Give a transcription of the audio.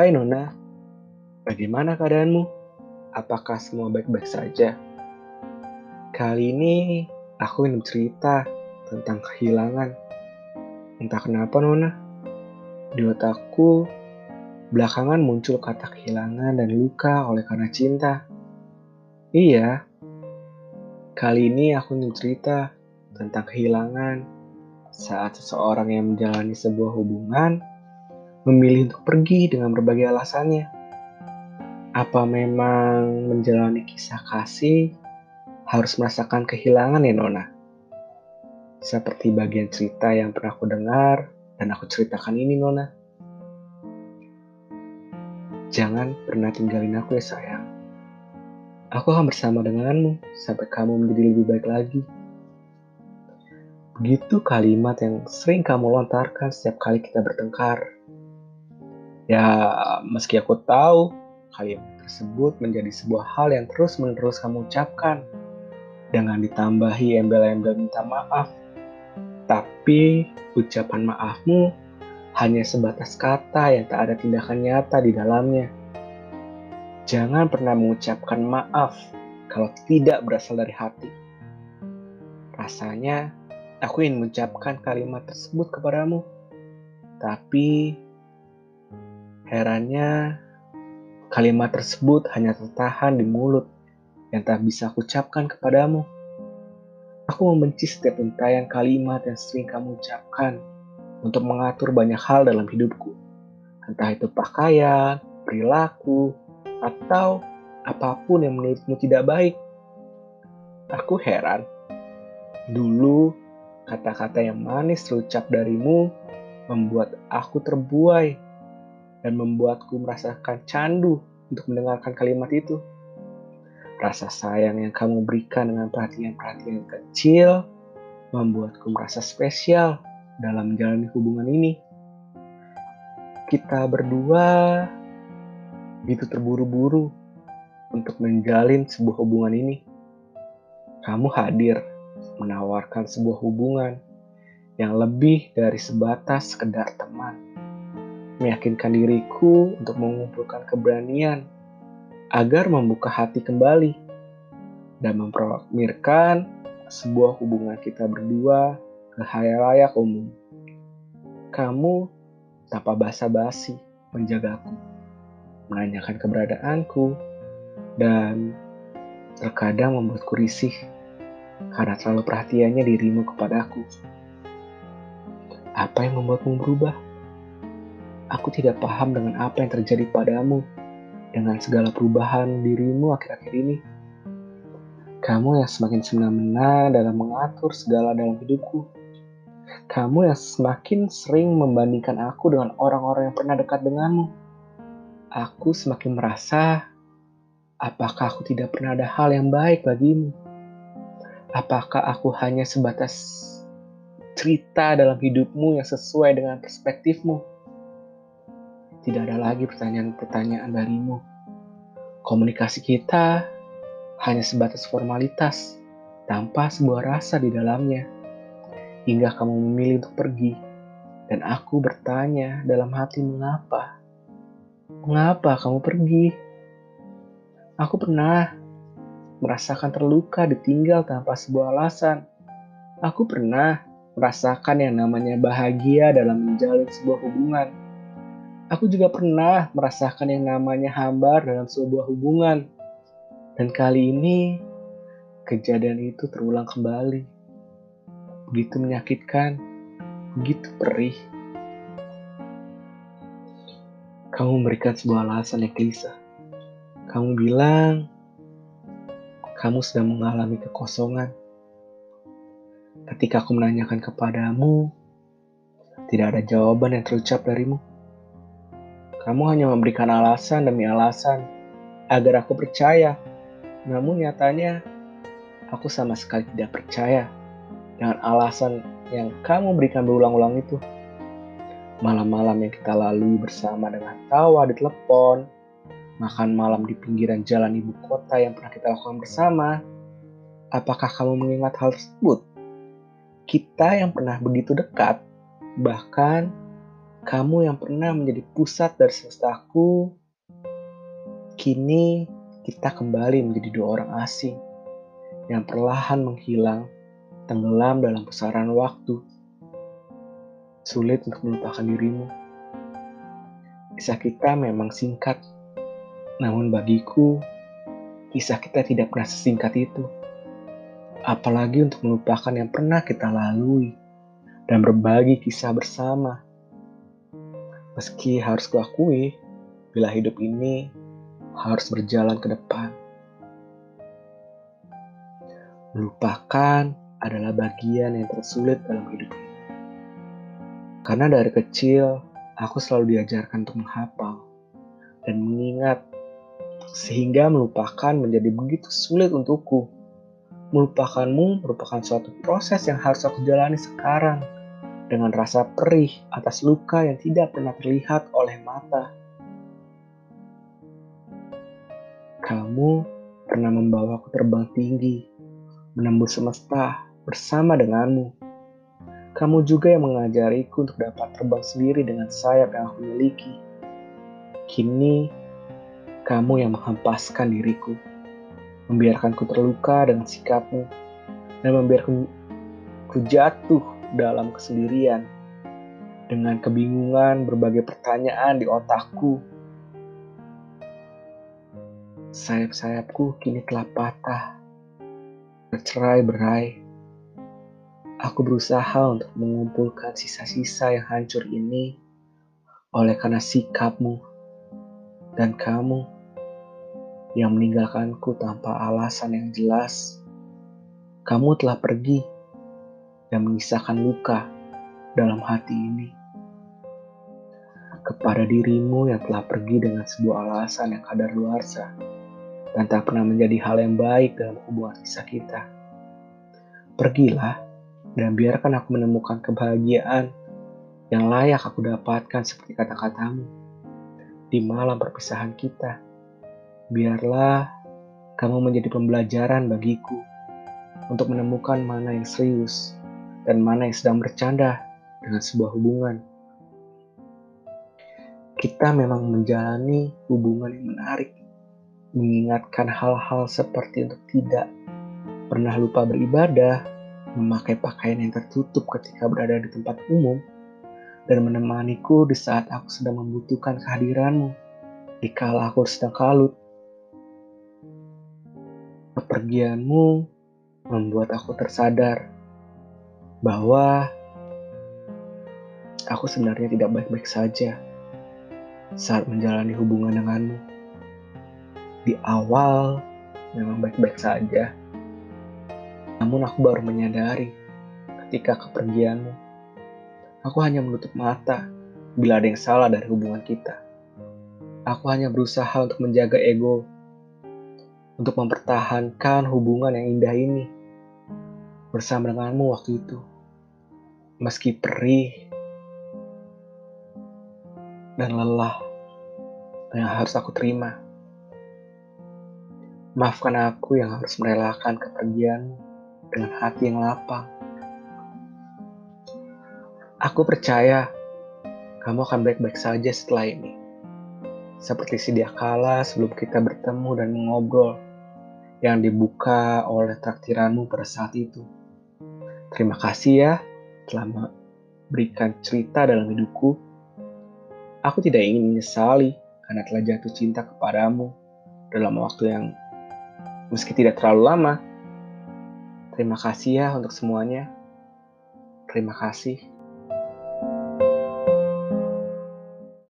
Hai Nona, bagaimana keadaanmu? Apakah semua baik-baik saja? Kali ini aku ingin cerita tentang kehilangan. Entah kenapa Nona, di otakku belakangan muncul kata kehilangan dan luka oleh karena cinta. Iya, kali ini aku ingin cerita tentang kehilangan saat seseorang yang menjalani sebuah hubungan memilih untuk pergi dengan berbagai alasannya. Apa memang menjalani kisah kasih harus merasakan kehilangan ya Nona? Seperti bagian cerita yang pernah aku dengar dan aku ceritakan ini Nona. Jangan pernah tinggalin aku ya sayang. Aku akan bersama denganmu sampai kamu menjadi lebih baik lagi. Begitu kalimat yang sering kamu lontarkan setiap kali kita bertengkar. Ya, meski aku tahu kalimat tersebut menjadi sebuah hal yang terus-menerus kamu ucapkan dengan ditambahi embel-embel minta maaf. Tapi ucapan maafmu hanya sebatas kata yang tak ada tindakan nyata di dalamnya. Jangan pernah mengucapkan maaf kalau tidak berasal dari hati. Rasanya Aku ingin mengucapkan kalimat tersebut kepadamu. Tapi herannya kalimat tersebut hanya tertahan di mulut yang tak bisa aku ucapkan kepadamu. Aku membenci setiap untayan kalimat yang sering kamu ucapkan untuk mengatur banyak hal dalam hidupku. Entah itu pakaian, perilaku, atau apa pun yang menurutmu tidak baik. Aku heran. Dulu Kata-kata yang manis terucap darimu membuat aku terbuai dan membuatku merasakan candu untuk mendengarkan kalimat itu. Rasa sayang yang kamu berikan dengan perhatian-perhatian kecil membuatku merasa spesial dalam menjalani hubungan ini. Kita berdua begitu terburu-buru untuk menjalin sebuah hubungan ini. Kamu hadir menawarkan sebuah hubungan yang lebih dari sebatas sekedar teman. Meyakinkan diriku untuk mengumpulkan keberanian agar membuka hati kembali dan memproklamirkan sebuah hubungan kita berdua ke halayak umum. Kamu tanpa basa-basi menjagaku, menanyakan keberadaanku, dan terkadang membuatku risih karena terlalu perhatiannya dirimu kepadaku. Apa yang membuatmu berubah? Aku tidak paham dengan apa yang terjadi padamu dengan segala perubahan dirimu akhir-akhir ini. Kamu yang semakin semena-mena dalam mengatur segala dalam hidupku. Kamu yang semakin sering membandingkan aku dengan orang-orang yang pernah dekat denganmu. Aku semakin merasa apakah aku tidak pernah ada hal yang baik bagimu. Apakah aku hanya sebatas cerita dalam hidupmu yang sesuai dengan perspektifmu? Tidak ada lagi pertanyaan-pertanyaan darimu. Komunikasi kita hanya sebatas formalitas tanpa sebuah rasa di dalamnya. Hingga kamu memilih untuk pergi. Dan aku bertanya dalam hati mengapa? Mengapa kamu pergi? Aku pernah merasakan terluka ditinggal tanpa sebuah alasan. Aku pernah merasakan yang namanya bahagia dalam menjalin sebuah hubungan. Aku juga pernah merasakan yang namanya hambar dalam sebuah hubungan. Dan kali ini kejadian itu terulang kembali. Begitu menyakitkan, begitu perih. Kamu memberikan sebuah alasan yang gelisah. Kamu bilang kamu sedang mengalami kekosongan. Ketika aku menanyakan kepadamu, tidak ada jawaban yang terucap darimu. Kamu hanya memberikan alasan demi alasan agar aku percaya. Namun nyatanya, aku sama sekali tidak percaya dengan alasan yang kamu berikan berulang-ulang itu. Malam-malam yang kita lalui bersama dengan tawa di telepon, makan malam di pinggiran jalan ibu kota yang pernah kita lakukan bersama. Apakah kamu mengingat hal tersebut? Kita yang pernah begitu dekat, bahkan Kamu yang pernah menjadi pusat dari semestaku, kini kita kembali menjadi dua orang asing yang perlahan menghilang, tenggelam dalam pusaran waktu. Sulit untuk melupakan dirimu. Kisah kita memang singkat, namun bagiku, kisah kita tidak pernah sesingkat itu. Apalagi untuk melupakan yang pernah kita lalui dan berbagi kisah bersama. Meski harus kuakui, bila hidup ini harus berjalan ke depan. Melupakan adalah bagian yang tersulit dalam hidup ini. Karena dari kecil, aku selalu diajarkan untuk menghafal dan mengingat, sehingga melupakan menjadi begitu sulit untukku. Melupakanmu merupakan suatu proses yang harus aku jalani sekarang dengan rasa perih atas luka yang tidak pernah terlihat oleh mata. Kamu pernah membawaku terbang tinggi, menembus semesta bersama denganmu. Kamu juga yang mengajariku untuk dapat terbang sendiri dengan sayap yang aku miliki. Kini, kamu yang menghempaskan diriku, membiarkanku terluka dengan sikapmu, dan membiarkanku jatuh dalam kesendirian dengan kebingungan berbagai pertanyaan di otakku. Sayap-sayapku kini telah patah, bercerai berai. Aku berusaha untuk mengumpulkan sisa-sisa yang hancur ini oleh karena sikapmu dan kamu yang meninggalkanku tanpa alasan yang jelas. Kamu telah pergi dan mengisahkan luka dalam hati ini. Kepada dirimu yang telah pergi dengan sebuah alasan yang kadar luarsa dan tak pernah menjadi hal yang baik dalam hubungan kisah kita. Pergilah dan biarkan aku menemukan kebahagiaan yang layak aku dapatkan seperti kata-katamu di malam perpisahan kita. Biarlah kamu menjadi pembelajaran bagiku untuk menemukan mana yang serius dan mana yang sedang bercanda dengan sebuah hubungan. Kita memang menjalani hubungan yang menarik, mengingatkan hal-hal seperti untuk tidak pernah lupa beribadah, memakai pakaian yang tertutup ketika berada di tempat umum, dan menemaniku di saat aku sedang membutuhkan kehadiranmu, di kala aku sedang kalut. Kepergianmu membuat aku tersadar bahwa aku sebenarnya tidak baik-baik saja saat menjalani hubungan denganmu. Di awal memang baik-baik saja, namun aku baru menyadari ketika kepergianmu, aku hanya menutup mata bila ada yang salah dari hubungan kita. Aku hanya berusaha untuk menjaga ego, untuk mempertahankan hubungan yang indah ini bersama denganmu waktu itu meski perih dan lelah yang harus aku terima. Maafkan aku yang harus merelakan kepergian dengan hati yang lapang. Aku percaya kamu akan baik-baik saja setelah ini. Seperti sedia kala sebelum kita bertemu dan mengobrol yang dibuka oleh traktiranmu pada saat itu. Terima kasih ya telah memberikan cerita dalam hidupku. Aku tidak ingin menyesali karena telah jatuh cinta kepadamu dalam waktu yang meski tidak terlalu lama. Terima kasih ya untuk semuanya. Terima kasih.